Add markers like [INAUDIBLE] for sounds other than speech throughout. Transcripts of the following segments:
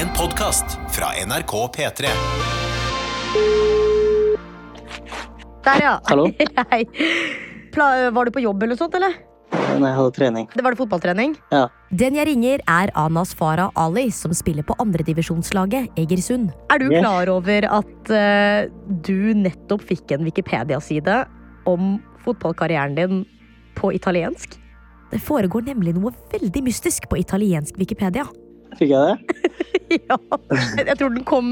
En podkast fra NRK P3. Der, ja. Hallo? [LAUGHS] Hei. Pla- Var du på jobb eller noe sånt, eller? Nei, jeg hadde trening. Det var det fotballtrening? Ja. Den jeg ringer, er Anas Farah Ali, som spiller på andredivisjonslaget Egersund. Er du Yes. klar over at eh, du nettopp fikk en Wikipedia-side om fotballkarrieren din på italiensk? Det foregår nemlig noe veldig mystisk på italiensk Wikipedia. Fikk jeg det? [LAUGHS] ja. Jeg tror den kom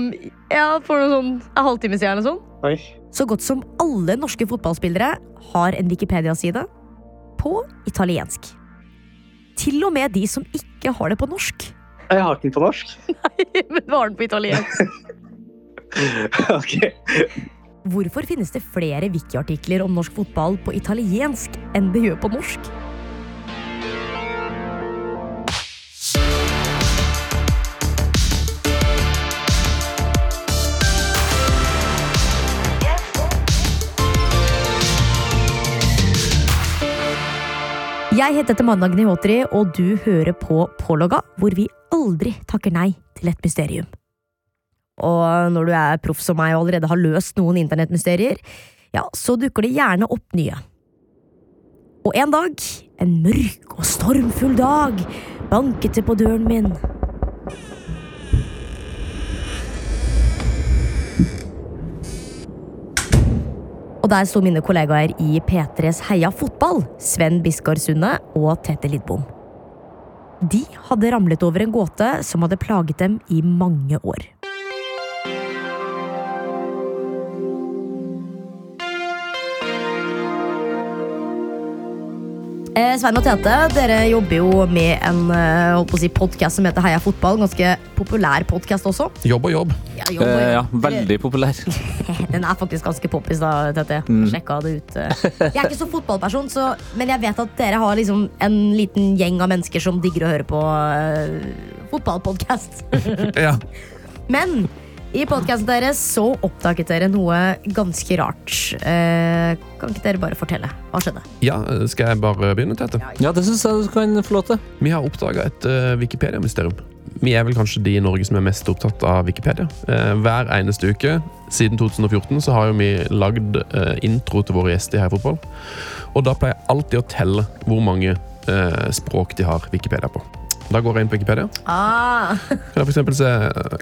ja, for noe sånn en halvtime siden eller sånn. Oi. Så godt som alle norske fotballspillere har en Wikipedia-side på italiensk. Til og med de som ikke har det på norsk. Jeg har ikke den på norsk. [LAUGHS] Nei, Men var den på italiensk? [LAUGHS] ok. Hvorfor finnes det flere wiki-artikler om norsk fotball på italiensk enn det gjør på norsk? Jeg heter Tamanna Gnihotri, og du hører på Pålogga, hvor vi aldri takker nei til et mysterium. Og når du er proff som meg og allerede har løst noen internettmysterier, ja, så dukker det gjerne opp nye. Og en dag, en mørk og stormfull dag, banket det på døren min. Og der sto mine kollegaer i P3s Heia fotball, Sven Biskar Sunde og Tete Lidbom. De hadde ramlet over en gåte som hadde plaget dem i mange år. Svein og Tete, dere jobber jo med en eh, si, podcast som heter Heia fotball. Ganske populær podcast også. Jobb og jobb. Ja, jobb, og jobb. Eh, ja, veldig populær. [LAUGHS] Den er faktisk ganske poppis, da, Tete. Mm. Sjekka det ut. eh. Jeg er ikke så fotballperson, så, men jeg vet at dere har liksom en liten gjeng av mennesker som digger å høre på uh, fotballpodkast. Ja. Men i podkasten deres så oppdaget dere noe ganske rart. Eh, kan ikke dere bare fortelle? Hva skjedde? ja, skal jeg bare begynne, Tete? Ja, det syns jeg du kan få lov til. Vi har oppdaga et uh, Wikipedia-mysterium. Vi er vel kanskje de i Norge som er mest opptatt av Wikipedia. Eh, hver eneste uke siden 2014 så har jo vi lagd eh, intro til våre gjester i Heifotball. Og da pleier jeg alltid å telle hvor mange eh, språk de har Wikipedia på. Da går jeg inn på Wikipedia. Ah, Kan jeg for eksempel se,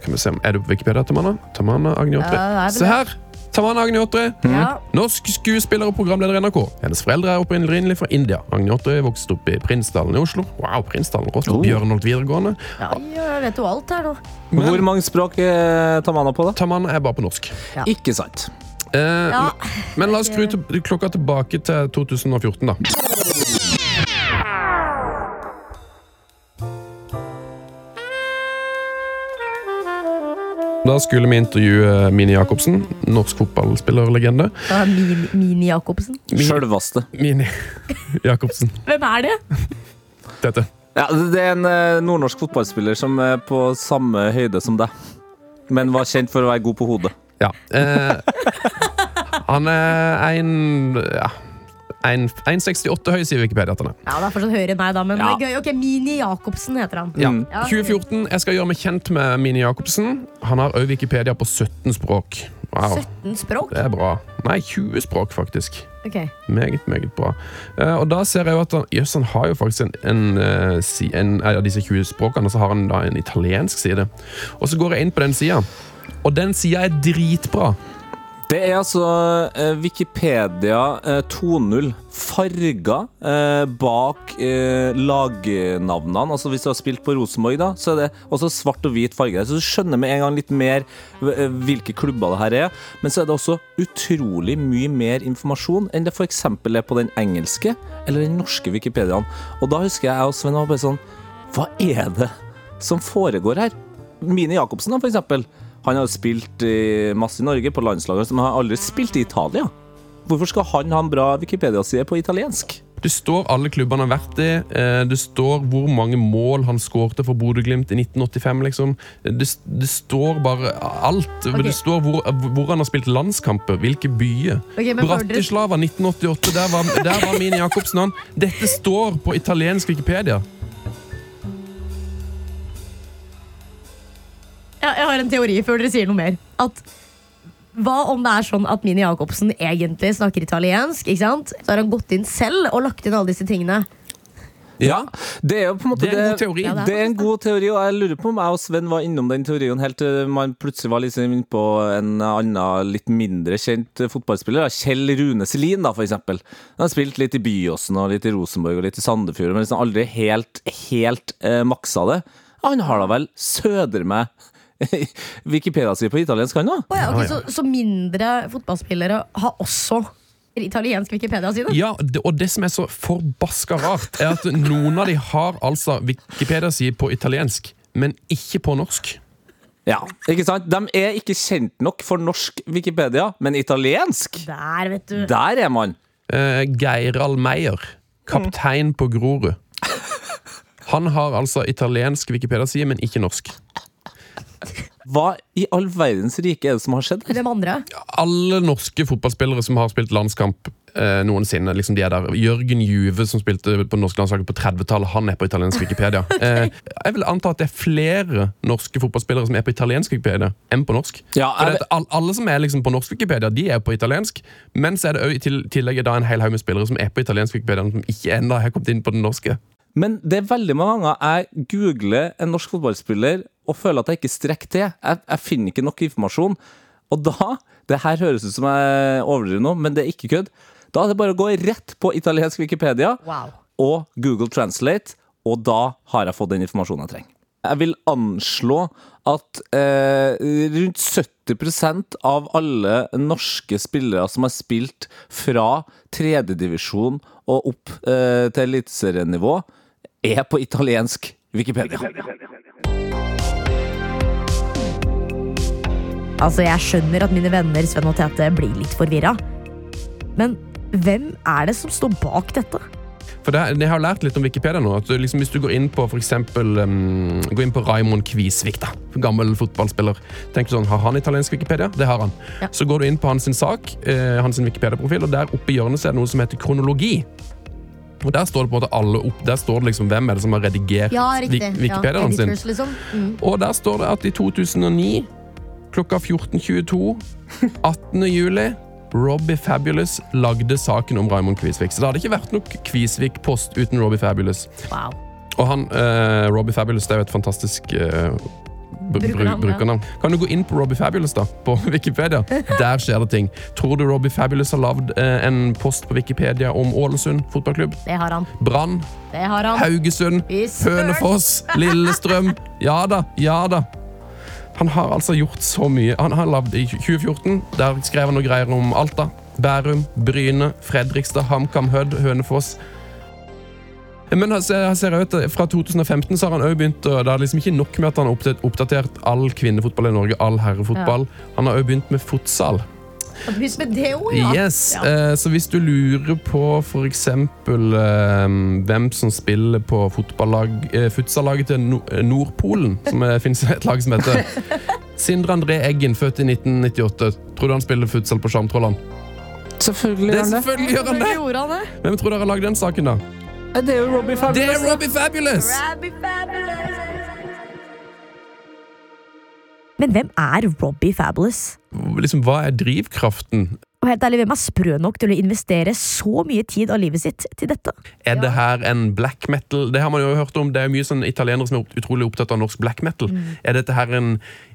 kan vi se Er du på Wikipedia, Tamanna? Tamanna Agniotre. Ja. Se her! Tamana Agniotre. ja. Norsk skuespiller og programleder i NRK. Hennes foreldre er opprinnelig fra India. Agniotri vokste opp i Prinsdalen i Oslo. Wow, Prinsdalen, rått. Oh. Bjørnholt videregående. ja, jeg vet jo alt her da. Men- Hvor mange språk er Tamana på, da? Tamana er bare på norsk. Ikke sant. Eh, Ja. Men la oss skru klokka tilbake til 2014, da. Da skulle vi intervjue Mini Jacobsen, norsk fotballspillerlegende. Er Mini, Mini Jacobsen. Mini, Sjølvaste. Mini Jacobsen. Hvem er det? Dette. Ja, det er en eh, nordnorsk fotballspiller som er på samme høyde som deg. Men var kjent for å være god på hodet. Ja. Eh, han er en ja, en- 1,68 høy, sier Wikipedia. at han er. Ja, det er fortsatt høyere enn meg, da, men Ja. det er gøy. Ok, Mini Jacobsen heter han. Ja. Mm. Ja. 2014. Jeg skal gjøre meg kjent med Mini Jacobsen. Han har òg Wikipedia på 17 språk. Wow, 17 språk? det er bra. Nei, 20 språk, faktisk. Ok. Meget, meget bra. Eh, og da ser jeg jo at han, yes, han har jo faktisk en, en, eh, en av disse 20 språkene, så har han da en italiensk side. Og så går jeg inn på den sida, og den sida er dritbra. Det er altså eh, Wikipedia eh, 2.0 farga eh, bak eh, lagnavnene. Altså Hvis du har spilt på Rosenborg, da, så er det også svart og hvit farge. Så du skjønner med en gang litt mer eh, hvilke klubber det her er. Men så er det også utrolig mye mer informasjon enn det f.eks. er på den engelske eller den norske Wikipediaen. Og da husker jeg også, og Sven bare sånn Hva er det som foregår her? Mini Jacobsen, da, for eksempel. Han har jo spilt i, masse i Norge på landslaget, men har aldri spilt i Italia. Hvorfor skal han ha en bra Wikipedia-side på italiensk? Det står alle klubbene han har vært i. eh, Det står hvor mange mål han skårte for Bodø-Glimt i 1985. liksom. Det, det står bare alt. Okay. Det står hvor, hvor han har spilt landskamper, hvilke byer. Ok, men før dere- Bratislava 1988, der var, der var Mini Jacobsen. Han. Dette står på italiensk Wikipedia. Jeg, jeg har en teori før dere sier noe mer. At hva om det er sånn at Mini Jacobsen egentlig snakker italiensk? ikke sant? Så har han gått inn selv og lagt inn alle disse tingene. Ja, det er jo på en måte Det er en god teori. Ja, det det er en god teori, og jeg lurer på om jeg og Sven var innom den teorien helt til man plutselig var liksom innpå en annen, litt mindre kjent fotballspiller. da. Kjell Rune Selin, da, for eksempel. Han har spilt litt i Byåsen og litt i Rosenborg og litt i Sandefjord, men liksom aldri helt, helt eh, maksa det. Han har da vel søder meg [LAUGHS] Wikipedia sier på italiensk, han da? Oh, ja, ok, Ja, ja. Så, så mindre fotballspillere har også italiensk Wikipedia-side? Ja, det, og det som er så forbaska rart, er at noen av de har altså Wikipedia-side på italiensk, men ikke på norsk. Ja, ikke sant? De er ikke kjent nok for norsk Wikipedia, men italiensk, Der, vet du. der er man. Uh, Geiral Meyer, kaptein på Grorud. [LAUGHS] Han har altså italiensk Wikipedia-side, men ikke norsk. Hva i all verdens rike er det som har skjedd? Hvem andre? Alle norske fotballspillere som har spilt landskamp eh, noensinne, liksom de er der. Jørgen Juve, som spilte på norske landslaget på 30-tallet, han er på italiensk Wikipedia. [LAUGHS] Eh, jeg vil anta at det er flere norske fotballspillere som er på italiensk Wikipedia, enn på norsk. Ja, For jeg all, alle som er liksom på norsk Wikipedia, de er på italiensk. Men så er det i tillegg da en hel haug med spillere som er på italiensk Wikipedia, som ikke ennå har kommet inn på den norske. Men det er veldig mange ganger jeg googler en norsk fotballspiller og føler at jeg ikke strekker til. Jeg, jeg finner ikke nok informasjon. Og da [LAUGHS] Det her høres ut som jeg overdriver nå, men det er ikke kødd. Da er det bare å gå rett på italiensk Wikipedia Wow. og Google Translate, og da har jeg fått den informasjonen jeg trenger. Jeg vil anslå at eh, rundt 70% av alle norske spillere som har spilt fra tredjedivisjon og opp eh, til eliteserienivå, er på italiensk Wikipedia. Altså, Jeg skjønner at mine venner Sven og Tete blir litt forvirra. Men hvem er det som står bak dette? For det, Jeg har lært litt om Wikipedia nå. at liksom, Hvis du går inn på for eksempel, um, går inn på Raymond Kvisvik, da, gammel fotballspiller tenker du sånn, Har han italiensk Wikipedia? Det har han. Ja. Så går du inn på hans sak, eh, hans Wikipedia-profil, og der oppe i hjørnet så er det noe som heter kronologi. Og Der står det på en måte alle opp, der står det liksom hvem er det som har redigert Wik- Wikipediaen sin. liksom. Mm. Og der står det at i 2009, klokka 14.22, 18. [LAUGHS] juli Robbie Fabulous lagde saken om Raymond Kvisvik. Så det hadde ikke vært nok Kvisvik-post uten Robbie Fabulous. Wow. Og han, eh, Robbie Fabulous det er jo et fantastisk eh, br- Brukernavn, ja. Kan du gå inn på Robbie Fabulous da, på [LAUGHS] Wikipedia? Der skjer det ting. Tror du Robbie Fabulous har lagd eh, en post på Wikipedia om Ålesund fotballklubb? Det har han. Brann? Det har han. Haugesund? Hønefoss? Lillestrøm? Ja da, ja da. Han har altså gjort så mye. Han har lagd i 2014. Der skrev han noe greier om Alta, Bærum, Bryne, Fredrikstad, HamKam, Hødd, Hønefoss. Men jeg ser- ser jo fra 2015 så har han også begynt å, Det er liksom ikke nok med at han har oppdatert, all kvinnefotball i Norge, all herrefotball. Han har også begynt med futsal. Med det òg, ja. Yes, Ja. eh, Så hvis du lurer på f.eks. Eh, hvem som spiller på fotballag, eh, futsallaget til no eh, Nordpolen, som [LAUGHS] fins et lag som heter [LAUGHS] Sindre André Eggen, født i 1998. Tror du han spiller futsal på Sjarmtrollene? Selvfølgelig Det gjør han det. selvfølgelig gjør han han det? Hvem tror dere har lagd den saken, da? Det er jo Robbie Det Fabulous. er Robbie Fabulous! Men hvem er Robbie Fabulous? Liksom, Hva er drivkraften? Og helt ærlig, Hvem er sprø nok til å investere så mye tid av livet sitt til dette? Er det her en black metal? Det har man jo hørt om. Det er mye sånn italienere som er utrolig opptatt av norsk black metal. Er dette her en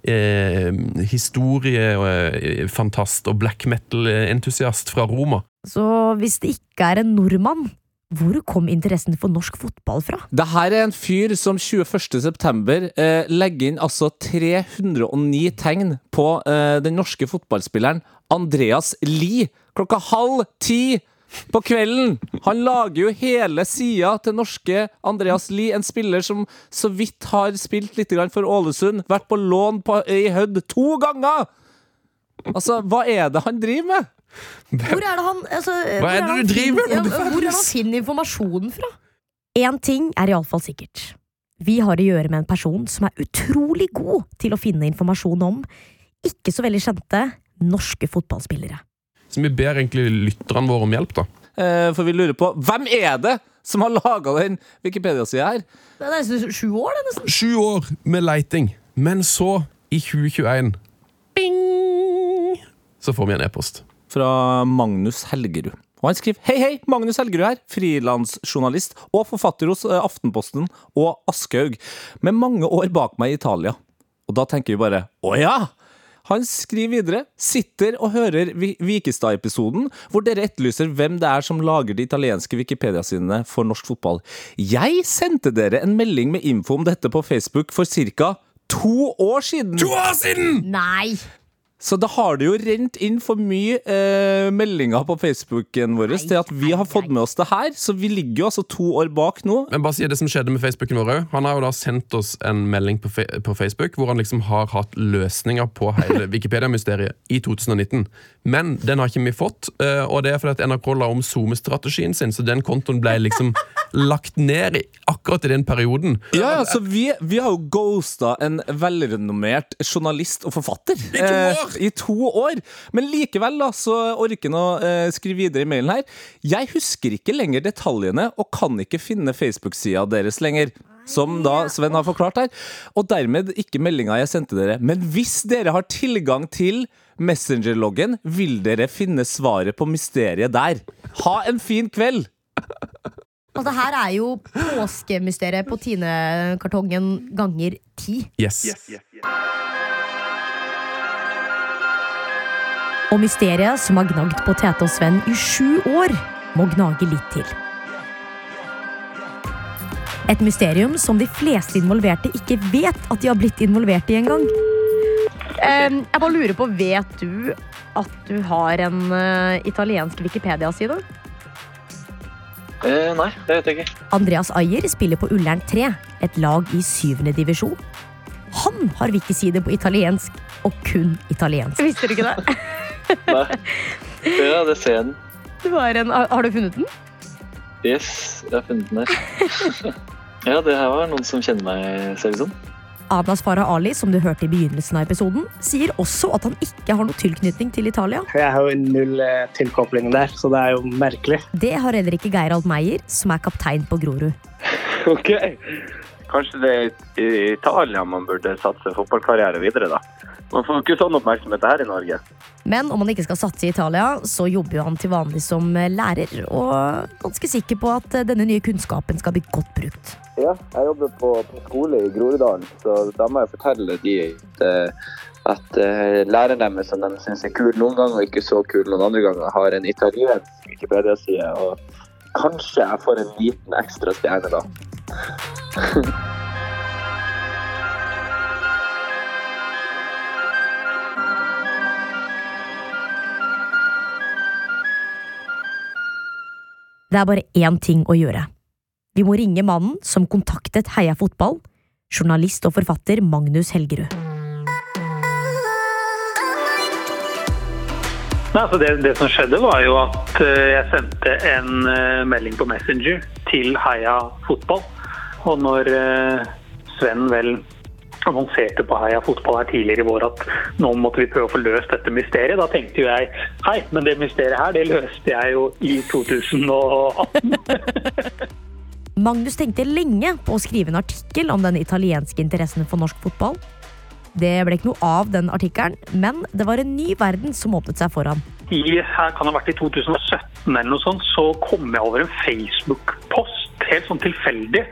eh, historiefantast og black metal-entusiast fra Roma? Så hvis det ikke er en nordmann, hvor kom interessen for norsk fotball fra? Det her er en fyr som 21. september eh, legger inn altså 309 tegn på eh, den norske fotballspilleren Andreas Lie klokka halv ti på kvelden. Han lager jo hele sida til norske Andreas Lie, en spiller som så vidt har spilt litt for Ålesund, vært på lån på, i Hødd to ganger! Altså, hva er det han driver med? Hvor er det han altså, Hva er det du driver med, ja, Hvor er det han finner informasjonen fra? Én ting er iallfall sikkert. Vi har å gjøre med en person som er utrolig god til å finne informasjon om ikke så veldig kjente norske fotballspillere. Så vi ber egentlig lytterne våre om hjelp, da. Eh, for vi lurer på hvem er det som har laga den Wikipedia-sida her? Det er nesten sju år, det, nesten. Sju år med leiting, men så i 2021 Bing! Så får vi en e-post. Fra Magnus Helgerud. Og han skriver Hei, hei, Magnus Helgerud her, frilansjournalist og forfatter hos eh, Aftenposten og Aschehoug, med mange år bak meg i Italia. Og da tenker vi bare Å ja! Han skriver videre sitter og hører Vikestad-episoden, hvor dere etterlyser hvem det er som lager de italienske Wikipedia-sidene for norsk fotball. Jeg sendte dere en melding med info om dette på Facebook for ca. to år siden! To år siden! Nei! Så da har det jo rent inn for mye eh, meldinger på Facebooken vår til at vi har fått med oss det her. Så vi ligger jo altså to år bak nå. Men bare si det som skjedde med Facebooken vår. Han har jo da sendt oss en melding på, fe på Facebook hvor han liksom har hatt løsninger på hele [LAUGHS] Wikipedia-mysteriet i 2019. Men den har ikke vi fått, eh, og det er fordi at NRK la om SoMe-strategien sin, så den kontoen ble liksom [LAUGHS] lagt ned i, akkurat i den perioden. Ja, ja, så vi, vi har jo ghosta en velrenommert journalist og forfatter. I to år! I to år! Men likevel da, så orker han å eh, skrive videre i mailen her. Jeg husker ikke lenger detaljene og kan ikke finne Facebook-sida deres lenger. Som da Sven har forklart her. Og dermed ikke meldinga jeg sendte dere. Men hvis dere har tilgang til Messenger-loggen, vil dere finne svaret på mysteriet der. Ha en fin kveld! Altså, her er jo påskemysteriet på Tine-kartongen ganger ti. Yes. Og mysteriet som har gnagd på Tete og Sven i sju år, må gnage litt til. Et mysterium som de fleste involverte ikke vet at de har blitt involvert i engang. Em, jeg bare lurer på, vet du at du har en uh, italiensk Wikipedia-side? Eh, nei, det vet jeg ikke. Andreas Ayer spiller på Ullern 3, et lag i syvende divisjon. Han har wikiside på italiensk, og kun italiensk. Visste du ikke det? Nei. Ja, det ser jeg den. Du har, en, har har du funnet den? Yes, jeg har funnet den her. [LAUGHS] Ja, det her var noen som kjenner meg, ser det ut som. Abnas Farah Ali, som du hørte i begynnelsen av episoden, sier også at han ikke har noe tilknytning til Italia. Jeg har jo null eh, tilkopling der, så det er jo merkelig. Det har heller ikke Geirald Meyer, som er kaptein på Grorud. [LAUGHS] Ok. Kanskje det er i Italia man burde satse fotballkarriere videre, da. Man får jo ikke sånn oppmerksomhet her i Norge. Men om han ikke skal satse i Italia, så jobber jo han til vanlig som eh, lærer, og er ganske sikker på at eh, denne nye kunnskapen skal bli godt brukt. Ja, jeg jobber på, på skole i Groruddalen, så da må jeg fortelle de at, eh, at læreren deres som de syns er kul noen ganger og ikke så kul noen andre ganger, har en italiensk Wikipedia-side, og kanskje jeg får en liten ekstra stjerne da. [LAUGHS] Det er bare én ting å gjøre. Vi må ringe mannen som kontaktet Heia Fotball, journalist og forfatter Magnus Helgerud. Nei, altså det, det som skjedde var jo at eh, jeg sendte en eh, melding på Messenger til Heia Fotball. Og når eh, Sven vel annonserte på Heia Fotball her tidligere i vår at nå måtte vi prøve å få løst dette mysteriet, da tenkte jo jeg hei, men det mysteriet her det løste jeg jo i 2018. [LAUGHS] Magnus tenkte lenge på å skrive en artikkel om den italienske interessen for norsk fotball. Det ble ikke noe av den artikkelen, men det var en ny verden som åpnet seg for ham. I, her kan det ha vært i 2017 eller noe sånt, så kom jeg over en Facebook-post, helt sånn tilfeldig,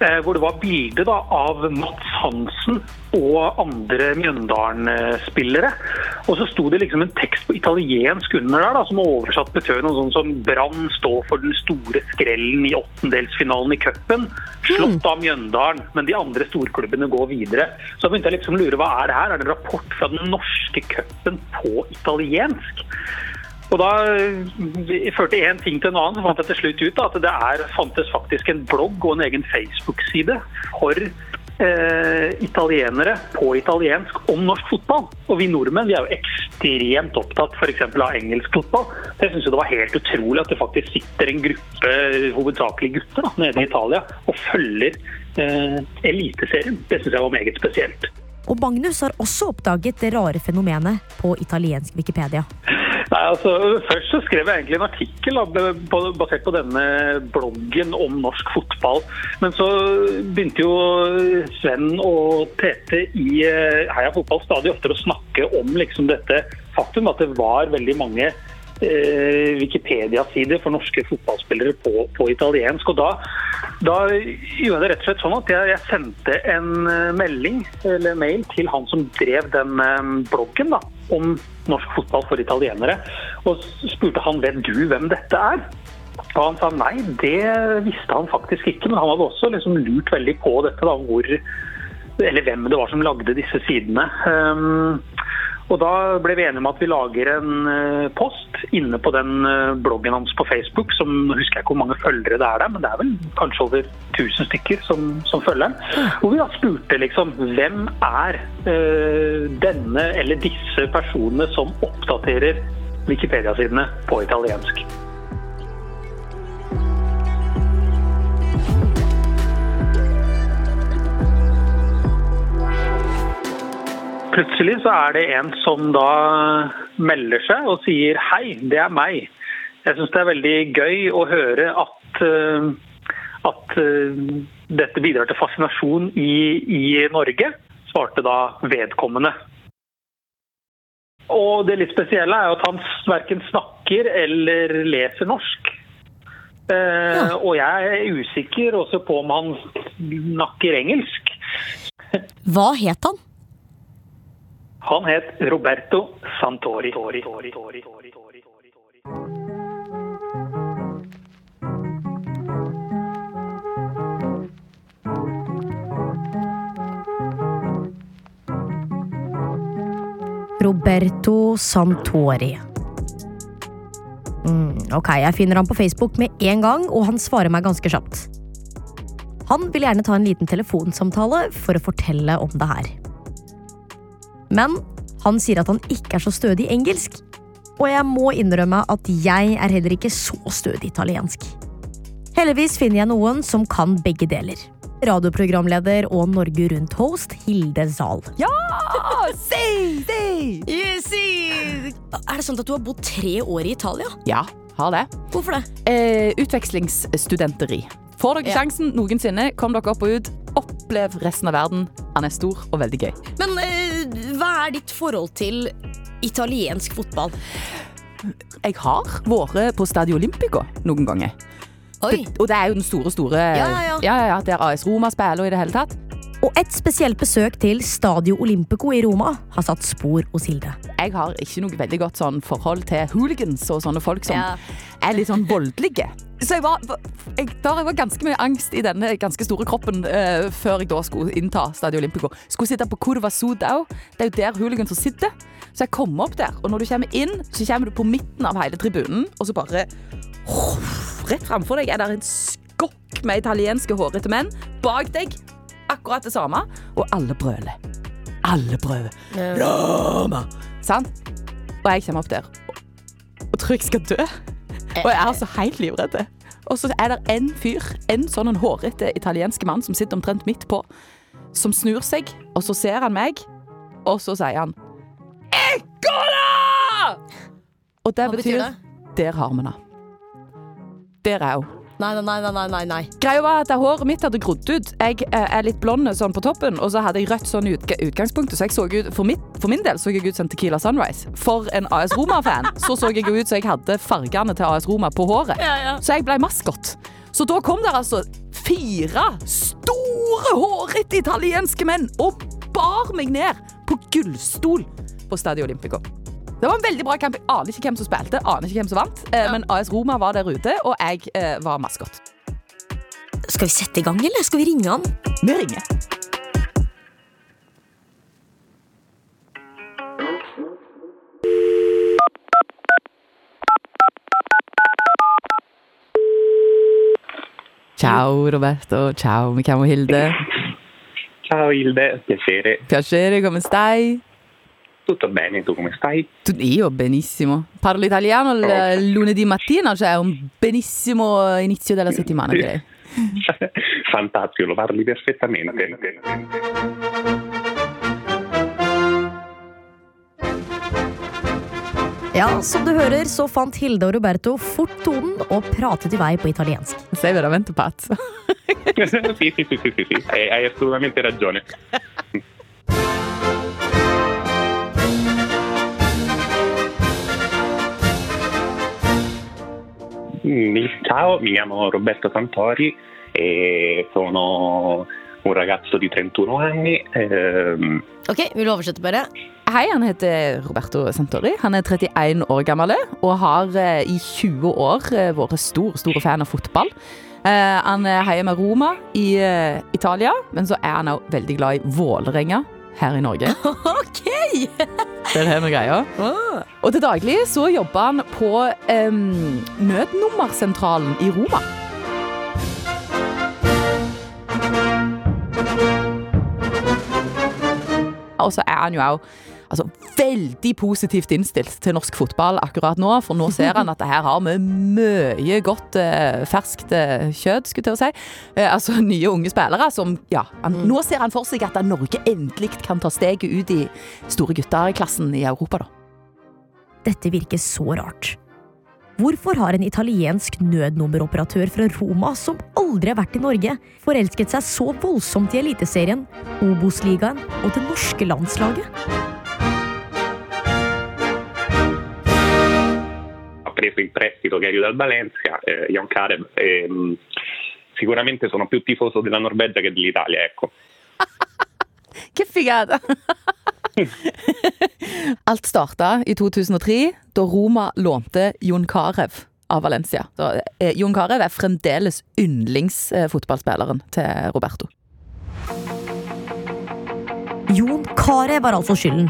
eh, hvor det var bilde av Mats Hansen og andre Mjøndalen-spillere. Og så sto det liksom en tekst på italiensk under der, da, som oversatt betød noe sånn som Brann står for den store skrellen i åttendelsfinalen i cupen. Slått av Mjøndalen, men de andre storklubbene går videre. Så begynte jeg liksom å lure, hva er det her? Er det en rapport fra den norske cupen på italiensk? Og da førte én ting til en annen, så fant jeg til slutt ut da, at det er, fantes faktisk en blogg og en egen Facebook-side for eh, italienere på italiensk om norsk fotball. Og vi nordmenn vi er jo ekstremt opptatt f.eks. av engelsk fotball. Så jeg syns det var helt utrolig at det faktisk sitter en gruppe, hovedsakelig gutter, da, nede i Italia og følger eh, Eliteserien. Det syns jeg var meget spesielt. Og Magnus har også oppdaget det rare fenomenet på italiensk Wikipedia. Nei, altså, Først så skrev jeg egentlig en artikkel da, basert på denne bloggen om norsk fotball. Men så begynte jo Sven og Tete i eh, Heia Fotball stadig oftere å snakke om liksom, dette faktum at det var veldig mange eh, Wikipedia-side for norske fotballspillere på, på italiensk. Og da, da gjorde jeg det rett og slett sånn at jeg, jeg sendte en eh, melding eller mail til han som drev den eh, bloggen da, om norsk fotball for italienere, og spurte han vet du hvem dette er. Og han sa nei, det visste han faktisk ikke, men han hadde også liksom lurt veldig på dette, da, hvor, eller hvem det var som lagde disse sidene. Um, og Da ble vi enige om at vi lager en eh, post inne på den eh, bloggen hans på Facebook. som husker jeg ikke hvor mange følgere det er der, men det er vel kanskje over 1000 stykker som, som følger den. Hvor vi da spurte liksom hvem er øh, denne eller disse personene som oppdaterer Wikipedia-sidene på italiensk. Plutselig så er det en som da melder seg og sier hei, det er meg. Jeg syns det er veldig gøy å høre at, eh, at eh, dette bidrar til fascinasjon i, i Norge, svarte da vedkommende. Og det litt spesielle er at han verken snakker eller leser norsk. Ja. Og jeg er usikker også på om han snakker engelsk. Hva het han? Han het Roberto Santori. Roberto Santori. Mm, ok, jeg finner han på Facebook med en gang, og han svarer meg ganske kjapt. Han vil gjerne ta en liten telefonsamtale for å fortelle om det her. Men han sier at han ikke er så stødig engelsk. Og jeg må innrømme at jeg er heller ikke så stødig italiensk. Heldigvis finner jeg noen som kan begge deler. Radioprogramleder og Norge Rundt-host Hilde Zahl. Ja! Si, si! Er det sant at du har bodd tre år i Italia? Ja, har det. Hvorfor det? Eh, utvekslingsstudenteri. Får dere Ja. sjansen noensinne, kom dere opp og ut. Opplev resten av verden. Han er stor og veldig gøy. Men eh, hva er ditt forhold til italiensk fotball? Jeg har vært på Stadio Olympico noen ganger. Oi. Det, og det er jo den store, store Ja, ja, ja. ja, ja, Der AS Roma spiller og i det hele tatt. Og et spesielt besøk til Stadio Olympico i Roma har satt spor hos Hilde. Jeg har ikke noe veldig godt sånn forhold til hooligans og sånne folk som Ja. er litt sånn voldelige. Så jeg var, jeg, jeg var ganske mye angst i denne ganske store kroppen eh, før jeg da skulle innta Stadio Olympico. Skulle sitte på Curva Sudau. Det er jo der hooligans sitter. Så jeg kom opp der, og når du kommer inn, så kommer du på midten av hele tribunen, og så bare Rett framfor deg er det en skokk med italienske hårete menn. Bak deg akkurat det samme, og alle brøler. Alle brøler. Roma! Sant? Og jeg kommer opp der og tror jeg skal dø. Og jeg er altså helt livredd. Og så er det en fyr, en sånn en hårete italiensk mann som sitter omtrent midt på, som snur seg, og så ser han meg, og så sier han Ekkola! Og det betyr betyr, det? Der har vi henne. Der er hun. Nei, nei, nei, nei, nei, nei. Greia var at håret mitt hadde grodd ut. Jeg eh, er litt blond sånn på toppen, og så hadde jeg rødt sånn i utga utgangspunktet. Så jeg så ut, for, mitt, for min del så jeg ut som Tequila Sunrise. For en AS Roma-fan så så jeg ut som jeg hadde fargene til AS Roma på håret. Så jeg ble maskot. Så da kom det altså fire store, hårete italienske menn og bar meg ned på gullstol på Stadio Olympico. Det var en veldig bra kamp. Jeg aner ikke hvem som spilte, aner ikke hvem som vant. Ja. Men AS Roma var der ute, og jeg eh, var maskot. Skal vi sette i gang, eller skal vi ringe han? Vi ringer. Ciao Roberto, ciao, mi chiamo Hilde. Ciao Hilde, piacere. Piacere, come stai? Tutto bene, tu come stai? Io benissimo. Parlo italiano il Oh. lunedì mattina, cioè un benissimo inizio della settimana direi. [LAUGHS] Fantastico, lo parli perfettamente. Ja, som du hører, så fant Hilde og Roberto fort tonen og pratet i vei på italiensk. Sei veramente pazzo. [LAUGHS] sì, sì, sì, sì, sì, hai assolutamente ragione. Ciao, mi chiamo Roberto Santori e sono un ragazzo di 31 anni. ehm, Ok, Vil du oversette, bare? Hei, han heter Roberto Santori. Han er 31 år gammel og har eh, i 20 år eh, vært stor, stor fan av fotball. Eh, han heier med Roma i Italia, men så er han òg veldig glad i Vålerenga her i Norge. [LAUGHS] Ok! Det er det med greia. Og til daglig så jobber han på em, nødnummersentralen i Roma. Og så er han jo òg altså, veldig positivt innstilt til norsk fotball akkurat nå. For nå [LAUGHS] ser han at det her har vi mye godt eh, ferskt eh, kjøtt, skulle jeg til å si. Eh, altså nye unge spillere som Ja, han, nå ser han for seg at Norge endelig kan ta steget ut i store gutterklassen i Europa, da. Dette virker så rart. Hvorfor har en italiensk nødnummeroperatør fra Roma, som aldri har vært i Norge, forelsket seg så voldsomt i Eliteserien, Obos-ligaen og det norske landslaget? Preso in prestito Gary dal Valencia, eh, Jan Karev. ehm, sicuramente sono più tifoso della Norvegia che dell'Italia, ecco. [LAUGHS] Che figata! [LAUGHS] Alt starta i 2003, da Roma lånte Jon Carew av Valencia. Så, eh, Jon Carew er fremdeles yndlingsfotballspilleren til Roberto. Jon Carew var altså skylden.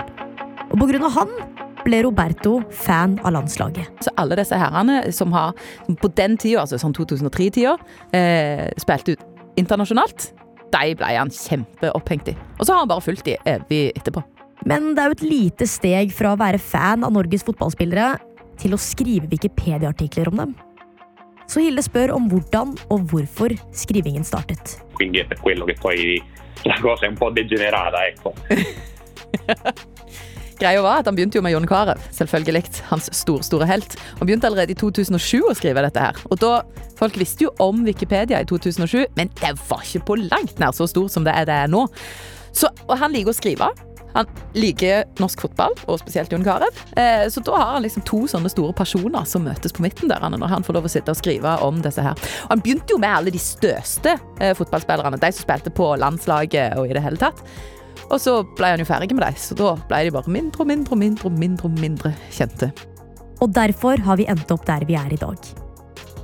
Og på grunn av han ble Roberto fan av landslaget. Så alle disse herrene som har på den tida, altså sånn 2003-tida, eh, spilt ut internasjonalt, de ble han kjempeopphengt i. Og så har han bare fulgt de evig etterpå. Men det er jo et lite steg fra å være fan av Norges fotballspillere til å skrive Wikipedia-artikler om dem. Så Hilde spør om hvordan og hvorfor skrivingen startet. Quindi è per quello che poi la cosa è un po' degenerata, ecco. [LAUGHS] Greia var at Han begynte jo med Jon Carew, selvfølgelig. Hans stor, store helt. Han begynte allerede i 2007 å skrive dette. her. Og da, Folk visste jo om Wikipedia i 2007, men det var ikke på langt nær så stor som det er det er nå. Så, og Han liker å skrive. Han liker norsk fotball, og spesielt Jon Carew. Eh, så da har han liksom to sånne store personer som møtes på midten der, når han får lov å sitte og skrive om disse her. Og Han begynte jo med alle de største eh, fotballspillerne, de som spilte på landslaget og i det hele tatt. Og så ble han jo ferdig med dem, så da ble de bare mindre og mindre og mindre, mindre, mindre kjente. Og derfor har vi endt opp der vi er i dag.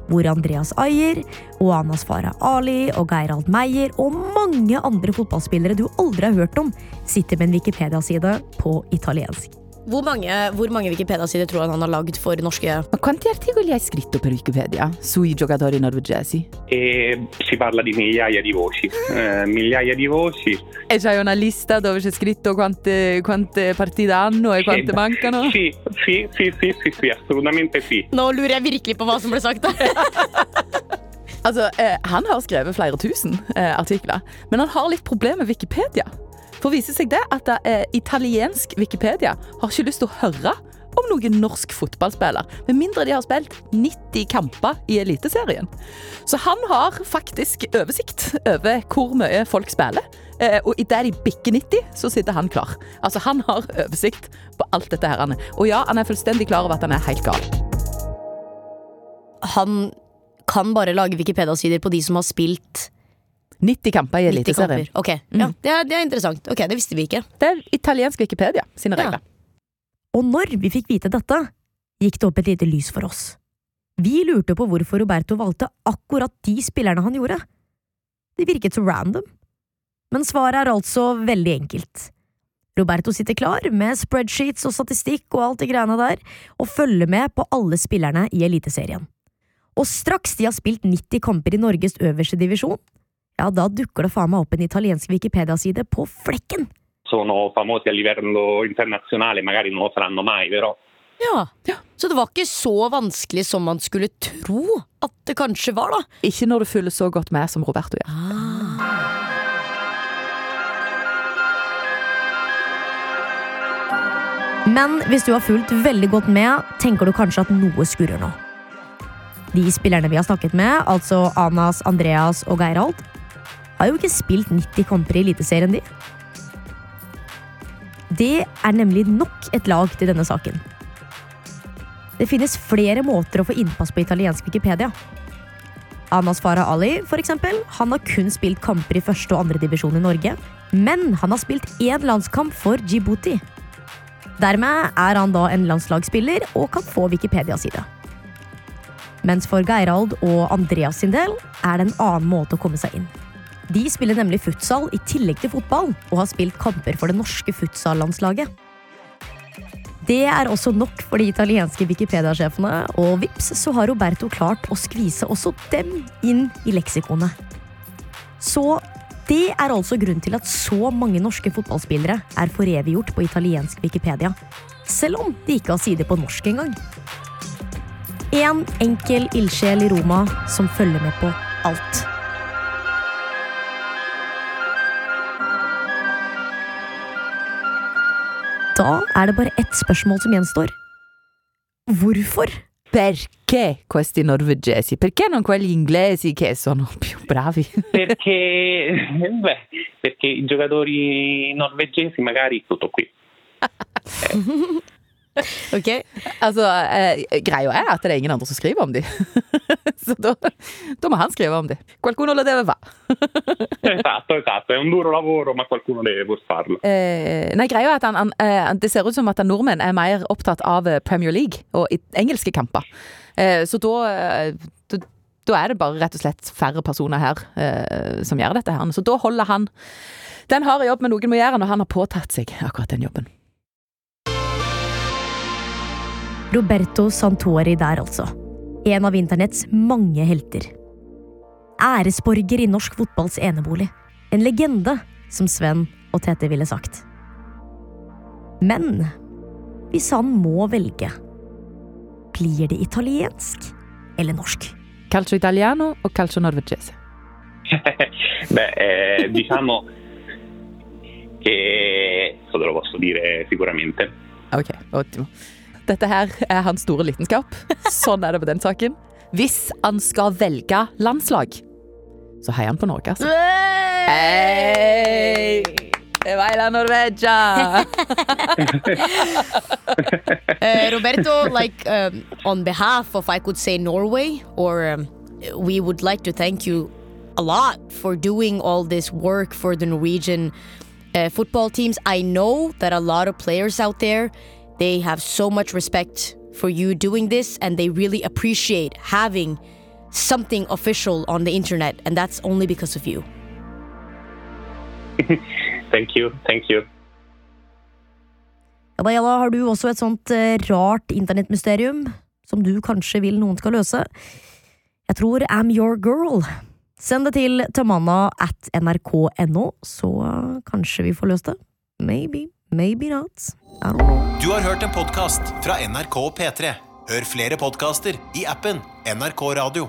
Hvor Andreas Ayer, og Anas Farah Ali og Geirald Meyer og mange andre fotballspillere du aldri har hørt om, sitter med en Wikipedia-side på italiensk. Hvor mange, hvor mange Wikipedia-sider tror han han har lagd for norske Ma quanti articoli hai scritto per Wikipedia sui giocatori norvegesi? E si parla di migliaia di voci, eh, migliaia di voci. E c'hai una lista dove c'è scritto quante, quante partite hanno e quante Sì, mancano? Sì, sì, sì, sì, sì, sì, assolutamente sì. Nå lurer jeg virkelig på hva som ble sagt. [LAUGHS] Altså, eh, Han har skrevet flere tusen eh, artikler, men han har litt problemer med Wikipedia. For viser seg det at eh, italiensk Wikipedia har ikke lyst til å høre om noen norsk fotballspiller, med mindre de har spilt 90 kamper i Eliteserien. Så han har faktisk oversikt over hvor mye folk spiller. Eh, og idet de bikker 90, så sitter han klar. Altså, Han har oversikt på alt dette. her. Og ja, han er fullstendig klar over at han er helt gal. Han kan bare lage Wikipedia-sider på de som har spilt 90 kamper i 90 Eliteserien. Okay. Mm. ja, det, er, det er interessant. Ok, Det visste vi ikke. Det er italiensk Wikipedia sine Ja. Og når vi fikk vite dette, gikk det opp et lite lys for oss. Vi lurte på hvorfor Roberto valgte akkurat de spillerne han gjorde. Det virket så random. Men svaret er altså veldig enkelt. Roberto sitter klar med spreadsheets og statistikk og alt det greiene der, og følger med på alle spillerne i Eliteserien. Og straks de har spilt 90 kamper i Norges øverste divisjon, ja, da dukker det faen meg opp en italiensk Wikipedia-side på flekken. Sono famosi a livello internazionale, magari non saranno mai, però Ja. Så det var ikke så vanskelig som man skulle tro at det kanskje var, da. Ikke når du følger så godt med som Roberto gjør. Men hvis du har fulgt veldig godt med, tenker du kanskje at noe skurrer nå. De spillerne vi har snakket med, altså Anas, Andreas og Geirald, har jo ikke spilt 90 kamper i Eliteserien, de. Det er nemlig nok et lag til denne saken. Det finnes flere måter å få innpass på italiensk Wikipedia. Anas Farah Ali for eksempel, han har kun spilt kamper i første og andre divisjon i Norge, men han har spilt én landskamp for Djibouti. Dermed er han da en landslagsspiller og kan få Wikipedia-side. Mens for Geirald og Andreas sin del er det en annen måte å komme seg inn. De spiller nemlig futsal i tillegg til fotball, og har spilt kamper for det norske futsal-landslaget. Det er også nok for de italienske Wikipedia-sjefene, og vips så har Roberto klart å skvise også dem inn i leksikonet. Så det er altså grunnen til at så mange norske fotballspillere er foreviggjort på italiensk Wikipedia, selv om de ikke har side på norsk engang. En enkel ildsjel i Roma som følger med på alt. Da er det bare ett spørsmål som gjenstår. Hvorfor? Perché questi norvegesi? Perché non quelli inglesi che sono più bravi? Perché, [LAUGHS] beh, perché i giocatori norvegesi magari tutto qui. [LAUGHS] Ok. Altså, eh, greia er at det er ingen andre som skriver om de. [LAUGHS] Så da, da må han skrive om de. Qualcuno lo deve va. Esatto, esatto, è un duro lavoro ma qualcuno deve farlo. Eh, nei, greia er at han, han, eh, det ser ut som at nordmenn er mer opptatt av eh, Premier League og engelske kamper. Eh, så da, eh, da da er det bare rett og slett færre personer her eh, som gjør dette. her. Så da holder han den har jobb med noen må gjøre når han har påtatt seg akkurat den jobben. Roberto Santori der, altså. En av internetts mange helter. Æresborger i norsk fotballs enebolig. En legende, som Sven og Tete ville sagt. Men hvis han må velge, blir det italiensk eller norsk? Calcio italiano og calcio norvegese. [LAUGHS] Beh, eh, diciamo che te lo posso dire sicuramente. Ok, ottimo. Dette her er hans store lidenskap. Sånn er det på den saken. Hvis han skal velge landslag, så heier han på Norge, altså. Hey! Det var la Norvegia! Uh, [LAUGHS] Roberto, like um, on behalf of, I could say Norway, or um, we would like to thank you a lot for doing all this work for the Norwegian uh, football teams. I know that a lot of players out there, they have so much respect for you doing this, and they really appreciate having something official on the internet, and that's only because of you. [LAUGHS] Thank you, thank you. Ja, da, har du også et sånt eh, rart internettmysterium som du kanskje vil noen skal løse? Jeg tror I'm your girl. Send det til tamanna at nrk.no, så kanskje vi får løst det. Maybe, maybe not. I don't know. Du har hørt en podkast fra NRK P3. Hør flere podkaster i appen NRK Radio.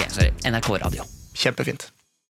NRK Radio. Kjempefint.